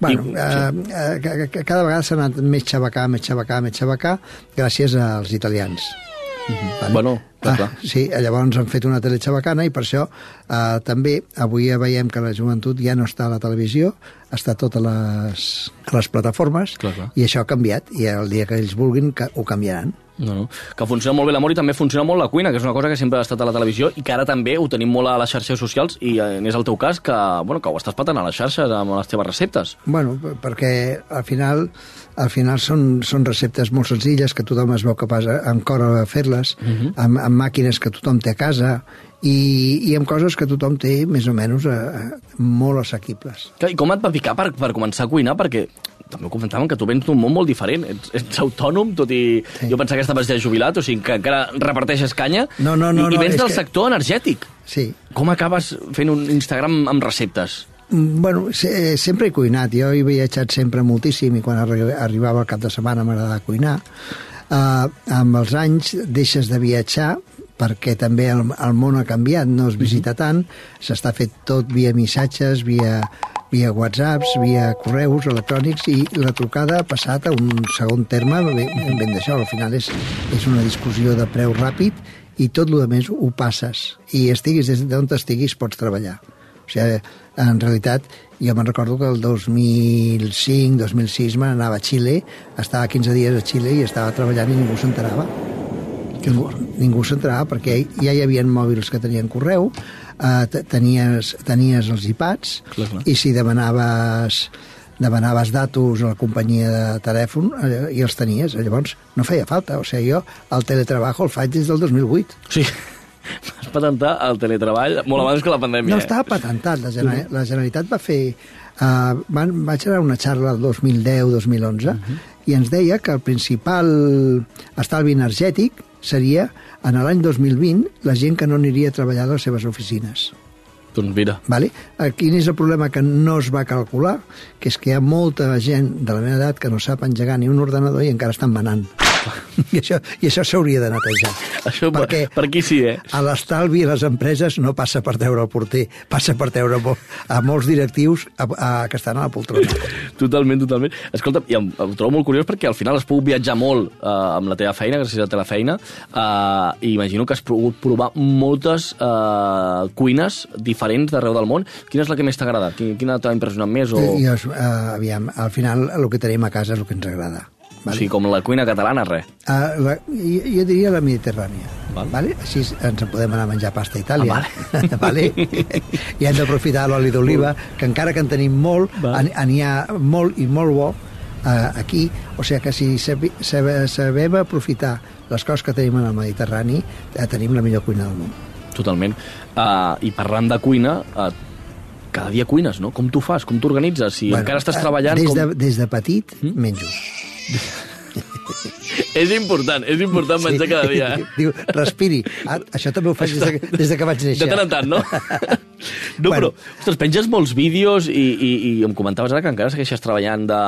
Speaker 14: Bueno,
Speaker 1: I-
Speaker 14: eh, eh, ca- ca- cada vegada s'ha anat més xabacà, més xabacà, més xabacà, gràcies als italians. Vale?
Speaker 1: Bueno, clar,
Speaker 14: ah,
Speaker 1: clar.
Speaker 14: Sí, llavors han fet una tele xabacana i per això eh, també avui ja veiem que la joventut ja no està a la televisió, està a les, a les plataformes
Speaker 1: Clar, clar.
Speaker 14: i això ha canviat i el dia que ells vulguin que ho canviaran.
Speaker 1: No, no. Que funciona molt bé l'amor i també funciona molt la cuina, que és una cosa que sempre ha estat a la televisió i que ara també ho tenim molt a les xarxes socials i eh, és el teu cas que, bueno, que ho estàs patant a les xarxes amb les teves receptes.
Speaker 14: Bueno, perquè al final al final són, són receptes molt senzilles que tothom es veu capaç a- amb cor a fer-les,
Speaker 1: Mhm.
Speaker 14: amb, amb màquines que tothom té a casa i, i amb coses que tothom té més o menys eh, molt assequibles.
Speaker 1: I com et va picar per, per començar a cuinar? Perquè també ho comentàvem que tu vens d'un món molt diferent. Ets, ets autònom, tot i... Sí. Jo pensava que estaves ja jubilat, o sigui que encara reparteixes canya.
Speaker 14: No, no, no,
Speaker 1: I, i
Speaker 14: no,
Speaker 1: vens
Speaker 14: és
Speaker 1: del
Speaker 14: que-
Speaker 1: sector energètic.
Speaker 14: Sí.
Speaker 1: Com acabes fent un Instagram amb receptes?
Speaker 14: Mm, Bueno, se, sempre he cuinat, jo he viatjat sempre moltíssim i quan arri- arribava el cap de setmana m'agradava cuinar. Uh, amb els anys deixes de viatjar perquè també el, el món ha canviat, no es visita tant, s'està fet tot via missatges, via, via whatsapps, via correus electrònics i la trucada ha passat a un segon terme ben, ben d'això, al final és, és una discussió de preu ràpid i tot el més ho passes i estiguis des d'on estiguis pots treballar. O sigui, en realitat, jo me'n recordo que el 2005-2006 me n'anava a Xile, estava 15 dies a Xile i estava treballant i ningú s'enterava. Ningú, ningú s'enterava perquè ja hi havia mòbils que tenien correu, eh, te- tenies, tenies els iPads
Speaker 1: Clar, clar.
Speaker 14: i si demanaves demanaves datos a la companyia de telèfon eh, i els tenies, llavors no feia falta o sigui, jo el teletrabajo el faig des del 2008
Speaker 1: Sí, vas patentar el teletreball molt abans que la pandèmia.
Speaker 14: no
Speaker 1: eh?
Speaker 14: estava patentat, la, Genera la Generalitat va fer... Uh, van, vaig anar a una xarra el 2010-2011 i ens deia que el principal estalvi energètic seria en l'any 2020 la gent que no aniria a treballar a les seves oficines.
Speaker 1: Doncs mira.
Speaker 14: Vale? Eh, Quin és el problema que no es va calcular? Que és que hi ha molta gent de la meva edat que no sap engegar ni un ordenador i encara estan manant. I això, i això s'hauria de netejar.
Speaker 1: Això per,
Speaker 14: Perquè
Speaker 1: per aquí sí, eh?
Speaker 14: a l'estalvi a les empreses no passa per treure el porter, passa per treure mo- a molts directius a, a, que estan a la poltrona.
Speaker 1: Totalment, totalment. Escolta, i em, em trobo molt curiós perquè al final has pogut viatjar molt eh, amb la teva feina, gràcies a la teva feina, eh, i imagino que has pogut provar moltes eh, cuines diferents d'arreu del món. Quina és la que més t'ha agradat? Quina, t'ha impressionat més? O...
Speaker 14: I, i, uh, aviam, al final el que tenim a casa és el que ens agrada.
Speaker 1: O sigui, com la cuina catalana, res.
Speaker 14: Uh, la, jo, jo diria la mediterrània. Val. Vale? Així ens en podem anar a menjar pasta a Itàlia.
Speaker 1: Ah,
Speaker 14: vale. I hem d'aprofitar l'oli d'oliva, que encara que en tenim molt, en- n'hi ha molt i molt bo uh, aquí. O sigui que si sabi- sabe- sabem aprofitar les coses que tenim en el Mediterrani, eh, tenim la millor cuina del món.
Speaker 1: Totalment. Uh, I parlant de cuina, uh, cada dia cuines, no? Com tu fas? Com t'organitzes? Si bueno, encara estàs treballant...
Speaker 14: Des,
Speaker 1: com...
Speaker 14: de, des de petit mm? menjo.
Speaker 1: És important, és important menjar cada dia, eh?
Speaker 14: Diu, respiri. Ah, això també ho faig des de, des de que vaig néixer.
Speaker 1: De tant en tant, no? No, bueno. però, ostres, penges molts vídeos i, i, i em comentaves ara que encara segueixes treballant de,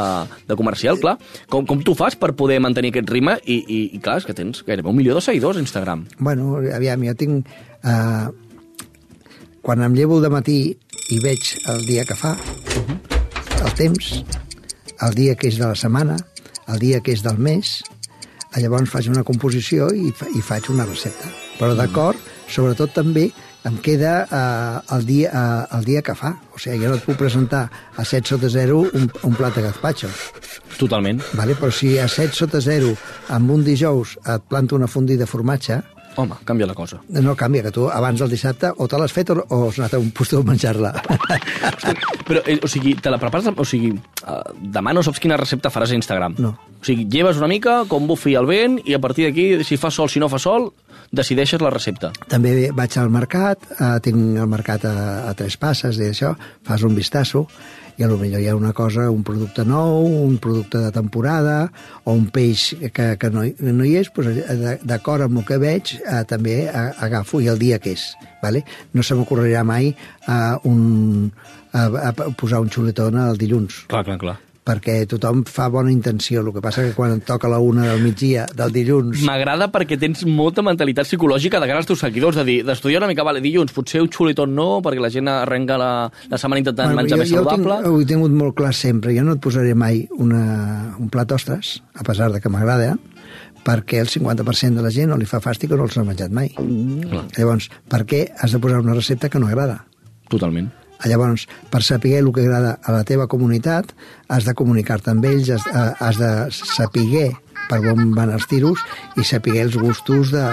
Speaker 1: uh, de comercial, clar. Com, com tu fas per poder mantenir aquest ritme? I, i, i clar, és que tens gairebé un milió de seguidors a Instagram.
Speaker 14: Bueno, aviam, jo tinc... Uh, quan em llevo de matí i veig el dia que fa, el temps, el dia que és de la setmana, el dia que és del mes, llavors faig una composició i, fa, i faig una recepta. Però d'acord, sobretot també em queda uh, el, dia, uh, el dia que fa. O sigui, jo no et puc presentar a 7 sota 0 un, un plat de gazpacho.
Speaker 1: Totalment.
Speaker 14: Vale? Però si a 7 sota 0 amb un dijous et planto una fondi de formatge,
Speaker 1: Home, canvia la cosa.
Speaker 14: no canvia, que tu abans del dissabte o te l'has fet o, o has anat a un puesto a menjar-la.
Speaker 1: Però, eh, o sigui, te la prepares... O sigui, uh, demà no saps quina recepta faràs a Instagram.
Speaker 14: No.
Speaker 1: O sigui, lleves una mica, com bufi el vent, i a partir d'aquí, si fa sol, si no fa sol, decideixes la recepta.
Speaker 14: També vaig al mercat, eh, tinc el mercat a, a tres passes i això, fas un vistasso i a lo millor hi ha una cosa, un producte nou, un producte de temporada o un peix que, que no, no hi és, doncs, eh, d'acord amb el que veig eh, també agafo i el dia que és. Vale? No se m'ocorrirà mai eh, un, a, a posar un xuletón el dilluns.
Speaker 1: Clar, clar, clar.
Speaker 14: Perquè tothom fa bona intenció. El que passa que quan et toca la una del migdia del dilluns...
Speaker 1: M'agrada perquè tens molta mentalitat psicològica de cara als teus seguidors, de dir, d'estudiar una mica, vale, dilluns, potser un xuletón no, perquè la gent arrenca la, la setmana intentant menjar
Speaker 14: jo,
Speaker 1: més
Speaker 14: jo
Speaker 1: saludable.
Speaker 14: Tinc, ho he tingut molt clar sempre. Jo no et posaré mai una, un plat d'ostres, a pesar de que m'agrada, perquè el 50% de la gent no li fa fàstic o no els ha menjat mai.
Speaker 1: Clar.
Speaker 14: Llavors, per què has de posar una recepta que no agrada?
Speaker 1: Totalment.
Speaker 14: Llavors, per saber el que agrada a la teva comunitat, has de comunicar-te amb ells, has, eh, has de saber per on van els tiros i saber els gustos de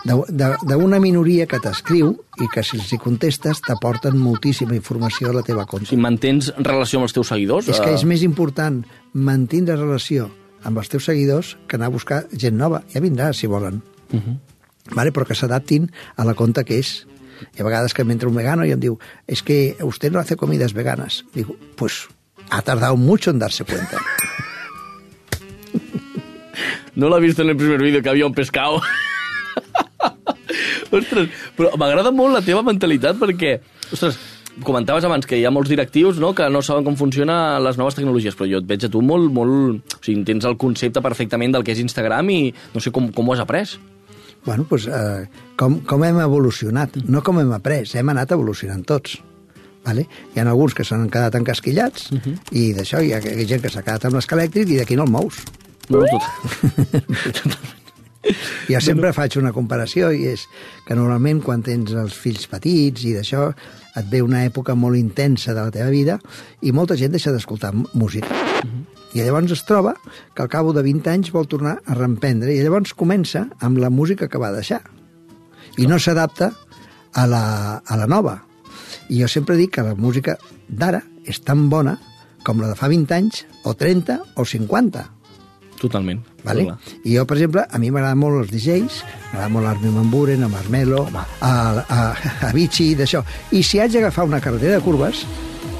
Speaker 14: d'una minoria que t'escriu i que si els hi contestes t'aporten moltíssima informació a la teva conta.
Speaker 1: Si mantens relació amb els teus seguidors...
Speaker 14: És que
Speaker 1: eh,
Speaker 14: és més important mantindre relació amb els teus seguidors que anar a buscar gent nova. Ja vindrà, si volen.
Speaker 1: Uh -huh.
Speaker 14: vale? però que s'adaptin a la conta que és. Hi ha vegades que m'entra un vegano i em diu es que usted no hace comidas veganas. Digo, pues ha tardado mucho en darse cuenta.
Speaker 1: No l'ha vist en el primer vídeo que havia un pescado. ostres, però m'agrada molt la teva mentalitat perquè, ostres, comentaves abans que hi ha molts directius no, que no saben com funcionen les noves tecnologies, però jo et veig a tu molt, molt... O sigui, tens el concepte perfectament del que és Instagram i no sé com, com ho has après.
Speaker 14: Bueno, pues, eh, com, com hem evolucionat, no com hem après, hem anat evolucionant tots. Vale? Hi ha alguns que s'han quedat encasquillats uh -huh. i d'això hi ha gent que s'ha quedat amb l'escalèctric i d'aquí no el mous.
Speaker 1: No, tot.
Speaker 14: Jo sempre faig una comparació i és que normalment quan tens els fills petits i d'això et ve una època molt intensa de la teva vida i molta gent deixa d'escoltar música. I llavors es troba que al cabo de 20 anys vol tornar a reemprendre i llavors comença amb la música que va deixar i no s'adapta a, la, a la nova. I jo sempre dic que la música d'ara és tan bona com la de fa 20 anys o 30 o 50.
Speaker 1: Totalment.
Speaker 14: Vale? I jo, per exemple, a mi m'agraden molt els DJs, m'agrada molt l'Armin Van Buren, a Marmelo, a, a, a Vichy, d'això. I si haig d'agafar una carretera de curves,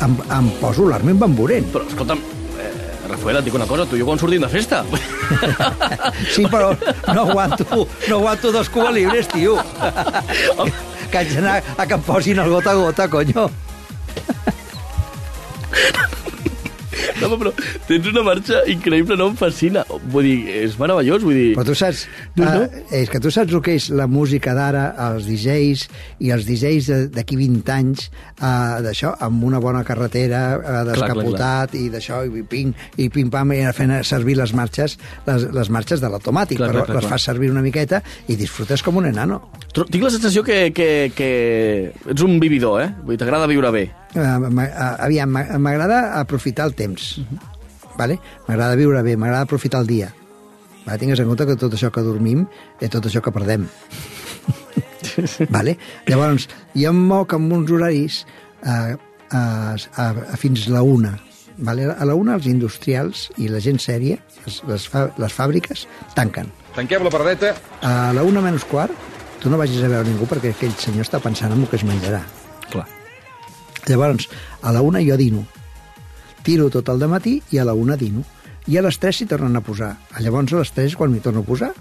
Speaker 14: em, em poso l'Armin Van Buren.
Speaker 1: Però, escolta'm, Rafael, et dic una cosa, tu i jo quan sortim de festa.
Speaker 14: Sí, però no aguanto, no aguanto dos Cuba Libres, tio. que haig d'anar a que em posin el gota a gota, conyo.
Speaker 1: No, però tens una marxa increïble, no? Em fascina. Vull dir, és meravellós, vull dir...
Speaker 14: Però tu saps,
Speaker 1: No, no.
Speaker 14: Uh, és que tu saps el que és la música d'ara, els DJs i els DJs de- d'aquí 20 anys, uh, d'això, amb una bona carretera, uh, descapotat i d'això, i ping, i pim-pam, i fent servir les marxes, les, les marxes de l'automàtic, però
Speaker 1: clar, clar,
Speaker 14: les fas servir una miqueta i disfrutes com un enano.
Speaker 1: Tinc la sensació que, que, que ets un vividor, eh? Vull dir, t'agrada viure bé.
Speaker 14: Uh, aviam, m'a- m'agrada aprofitar el temps. Vale? M'agrada viure bé, m'agrada aprofitar el dia. Vale? Tingues en compte que tot això que dormim és tot això que perdem. vale? Llavors, jo em moc amb uns horaris a, a, a, a fins la una. Vale? A la una els industrials i la gent sèria, les, les, fa, les fàbriques, tanquen.
Speaker 15: Tanquem la paradeta.
Speaker 14: A la una menys quart, tu no vagis a veure ningú perquè aquell senyor està pensant en el que es menjarà.
Speaker 1: Clar.
Speaker 14: Llavors, a la una jo dino. Tiro tot el matí i a la una dino. I a les 3 s'hi tornen a posar. Llavors a les 3 és quan m'hi torno a posar.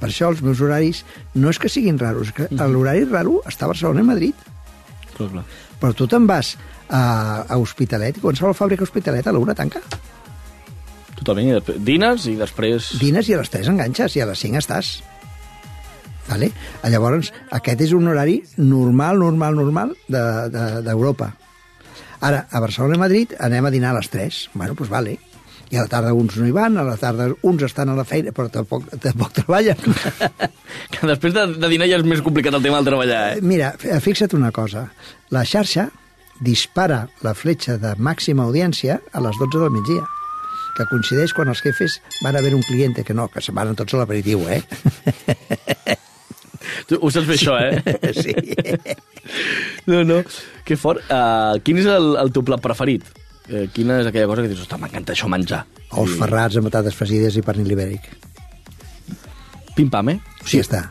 Speaker 14: Per això els meus horaris no és que siguin raros, que l'horari raro està a Barcelona i Madrid.
Speaker 1: Clar, clar.
Speaker 14: Però tu te'n vas a, a Hospitalet i qualsevol fàbrica Hospitalet a la una tanca.
Speaker 1: Totalment. I després, dines i després...
Speaker 14: Dines i a les 3 enganxes i a les 5 estàs. Vale? Llavors, aquest és un horari normal, normal, normal d'Europa. De, de. Ara, a Barcelona i Madrid anem a dinar a les 3. Bueno, doncs vale. I a la tarda uns no hi van, a la tarda uns estan a la feina, però tampoc, tampoc treballen.
Speaker 1: Que després de, de dinar ja és més complicat el tema del treballar, eh?
Speaker 14: Mira, f- fixa't una cosa. La xarxa dispara la fletxa de màxima audiència a les 12 del migdia que coincideix quan els jefes van a veure un cliente, que no, que se'n van tots a l'aperitiu, eh?
Speaker 1: Tu ho saps bé, això, eh?
Speaker 14: Sí.
Speaker 1: No, no, que fort. Uh, quin és el, el teu plat preferit? Uh, quina és aquella cosa que dius, ostres, m'encanta això menjar?
Speaker 14: Ous ferrats amb patates fregides i pernil ibèric.
Speaker 1: Pim-pam, eh?
Speaker 14: Sí, està.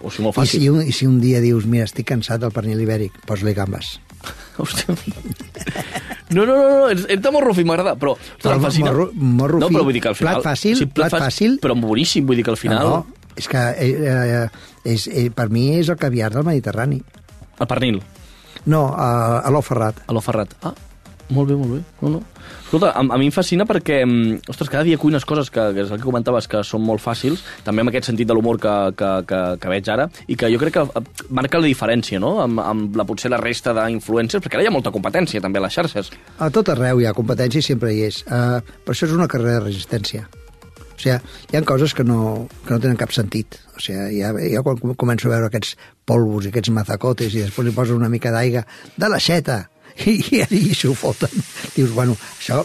Speaker 1: O sigui, molt
Speaker 14: I si,
Speaker 1: fàcil.
Speaker 14: un, I si un dia dius, mira, estic cansat del pernil ibèric, posa-li gambes.
Speaker 1: Hòstia. No, no, no, no, ets, ets de m'agrada, però...
Speaker 14: Però morro
Speaker 1: no, però vull dir que al final...
Speaker 14: plat fàcil, plat fàcil.
Speaker 1: Però boníssim, vull dir que al final...
Speaker 14: No, no, és que eh, eh, és, eh, per mi és el caviar del Mediterrani.
Speaker 1: El pernil.
Speaker 14: No, a, a l'ou ferrat.
Speaker 1: A l'ou ferrat. Ah, molt bé, molt bé. No, no. Escolta, a, a mi em fascina perquè, mm, ostres, cada dia cuines coses que, que és el que comentaves, que són molt fàcils, també amb aquest sentit de l'humor que, que, que, que veig ara, i que jo crec que eh, marca la diferència, no?, amb, amb la, potser la resta d'influencers, perquè ara hi ha molta competència també a les xarxes.
Speaker 14: A tot arreu hi ha competència i sempre hi és. Uh, però això és una carrera de resistència. O sigui, hi ha coses que no, que no tenen cap sentit. O sigui, ja, ja quan com- començo a veure aquests polvos i aquests mazacotes i després li poso una mica d'aigua de l'aixeta i, i, i s'ho foten. Dius, bueno, això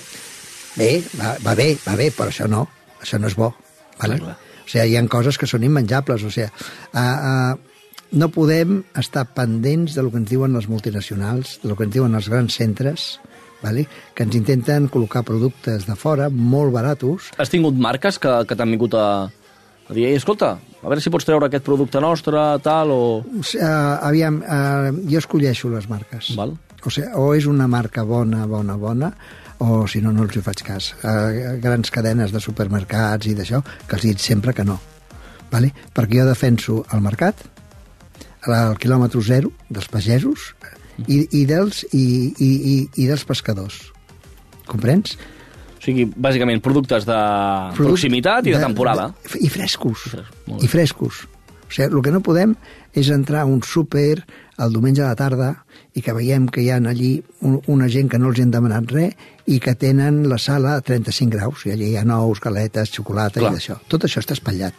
Speaker 14: bé, va, va bé, va bé, però això no, això no és bo. Vale? O sigui, hi ha coses que són immenjables. O sigui, uh, uh, no podem estar pendents de lo que ens diuen les multinacionals, de lo que ens diuen els grans centres, vale? que ens intenten col·locar productes de fora molt baratos.
Speaker 1: Has tingut marques que, que t'han vingut a, a dir, escolta, a veure si pots treure aquest producte nostre, tal, o...
Speaker 14: Uh, aviam, uh, jo escolleixo les marques.
Speaker 1: Val.
Speaker 14: O, sigui, o és una marca bona, bona, bona, o si no, no els hi faig cas. Uh, grans cadenes de supermercats i d'això, que els dic sempre que no. Vale? Perquè jo defenso el mercat, el quilòmetre zero dels pagesos i, i, dels, i, i, i, i dels pescadors. Comprens?
Speaker 1: O sigui, bàsicament, productes de
Speaker 14: Produc-
Speaker 1: proximitat i de, temporada.
Speaker 14: De, I frescos.
Speaker 1: molt
Speaker 14: I frescos. O sigui, el que no podem és entrar a un súper el diumenge a la tarda i que veiem que hi ha allí un, una gent que no els han demanat res i que tenen la sala a 35 graus i allí hi ha nous, galetes, xocolata
Speaker 1: Clar.
Speaker 14: i d'això. Tot això està espatllat.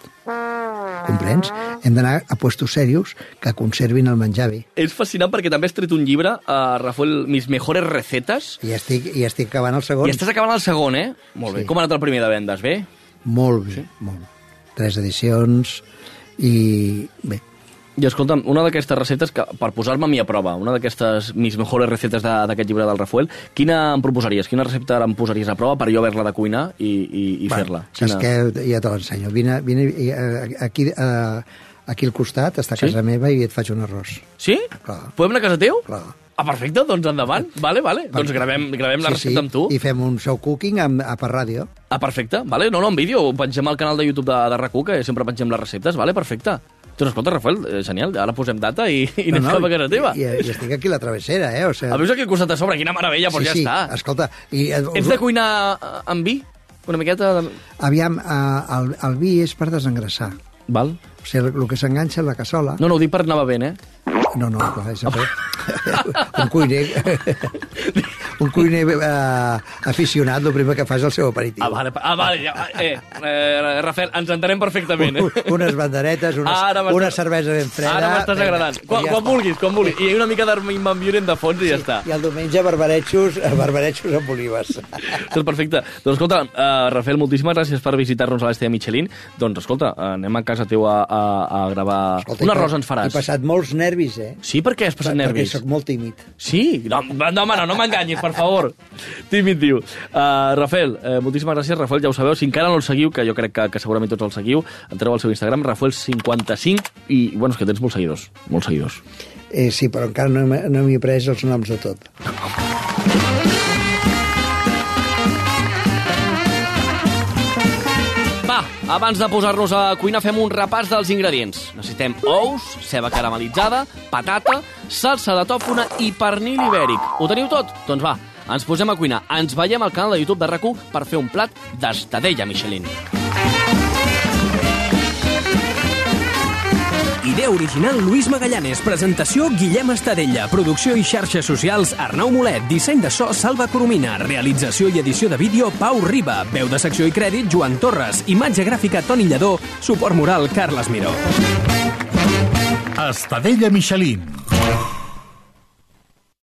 Speaker 14: Comprens? Hem d'anar a puestos serios que conservin el menjar bé.
Speaker 1: És fascinant perquè també has tret un llibre, uh, Rafael, Mis mejores recetes,
Speaker 14: I estic, i estic acabant el segon.
Speaker 1: i estàs acabant el segon, eh? Molt bé.
Speaker 14: Sí.
Speaker 1: Com ha anat el primer de vendes? Bé?
Speaker 14: Molt bé, sí? molt. Tres edicions i bé,
Speaker 1: I escolta'm, una d'aquestes receptes, que, per posar-me a mi a prova, una d'aquestes mis mejores recetes de- d'aquest llibre del Rafael, quina em proposaries? Quina recepta em posaries a prova per jo haver-la de cuinar i, i, i fer-la?
Speaker 14: Saps què? Ja te l'ensenyo. Vine, vine eh, aquí, eh, aquí al costat, està a
Speaker 1: Sí?
Speaker 14: casa meva i et faig un arròs.
Speaker 1: Sí?
Speaker 14: Clar.
Speaker 1: Podem anar a casa teu?
Speaker 14: Clar.
Speaker 1: Ah, perfecte, doncs endavant. Vale, vale. Doncs gravem, gravem la recepta amb tu.
Speaker 14: I fem un show cooking amb, a per ràdio.
Speaker 1: Ah, perfecte. Vale, no, no, en vídeo. Ho pengem al canal de YouTube de, de RAC1, que sempre pengem les receptes. Vale, perfecte. Doncs escolta, Rafael, eh, genial, ara posem data i, i anem cap a casa teva.
Speaker 14: I, i, estic aquí a la travessera, eh? O sigui,
Speaker 1: A veus aquí al costat a sobre, quina meravella,
Speaker 14: sí,
Speaker 1: ja
Speaker 14: sí,
Speaker 1: està.
Speaker 14: escolta... I, eh,
Speaker 1: Ets de cuinar eh, amb vi? Una miqueta de...
Speaker 14: Aviam, eh, el, el vi és per desengressar.
Speaker 1: Val.
Speaker 14: O sigui, el, el que s'enganxa a la cassola...
Speaker 1: No, no, ho dic per anar bevent, eh?
Speaker 14: No, no, clar, és un cuiner... un cuiner eh, aficionat, el primer que fa és el seu aperitiu.
Speaker 1: Ah, vale, ah, vale ja, eh, eh, Rafael, ens entenem perfectament. Eh?
Speaker 14: unes banderetes, unes,
Speaker 1: Ara m'estàs-
Speaker 14: una cervesa ben freda.
Speaker 1: Ara m'estàs
Speaker 14: Vinga,
Speaker 1: agradant. Quan,
Speaker 14: ja
Speaker 1: quan vulguis, quan vulguis. I hi ha una mica d'Armin de fons i ja està.
Speaker 14: I el diumenge barbaretxos, barbaretxos amb olives.
Speaker 1: Tot perfecte. Doncs escolta, uh, Rafael, moltíssimes gràcies per visitar-nos a l'Estella Michelin. Doncs escolta, anem a casa teu a, a, a gravar...
Speaker 14: Escolta,
Speaker 1: un
Speaker 14: he
Speaker 1: arròs
Speaker 14: pa-
Speaker 1: ens faràs.
Speaker 14: He passat molts nervis, eh?
Speaker 1: Sí, per què has passat nervis?
Speaker 14: Perquè sóc molt tímid.
Speaker 1: Sí? No, no no, no m'enganyis, per favor. Tímid, diu. Uh, Rafael, uh, moltíssimes gràcies. Rafael, ja ho sabeu, si encara no el seguiu, que jo crec que, que segurament tots el seguiu, entreu al seu Instagram, Rafael55, i, bueno, és que tens molts seguidors, molts seguidors.
Speaker 14: Eh, sí, però encara no, no m'hi he pres els noms de tot.
Speaker 1: abans de posar-nos a cuinar fem un repàs dels ingredients. Necessitem ous, ceba caramelitzada, patata, salsa de tòfona i pernil ibèric. Ho teniu tot? Doncs va, ens posem a cuinar. Ens veiem al canal de YouTube de rac per fer un plat d'estadella Michelin.
Speaker 15: Idea original Lluís Magallanes, presentació Guillem Estadella, producció i xarxes socials Arnau Molet, disseny de so Salva Coromina, realització i edició de vídeo Pau Riba, veu de secció i crèdit Joan Torres, imatge gràfica Toni Lledó, suport moral Carles Miró.
Speaker 12: Estadella Michelin.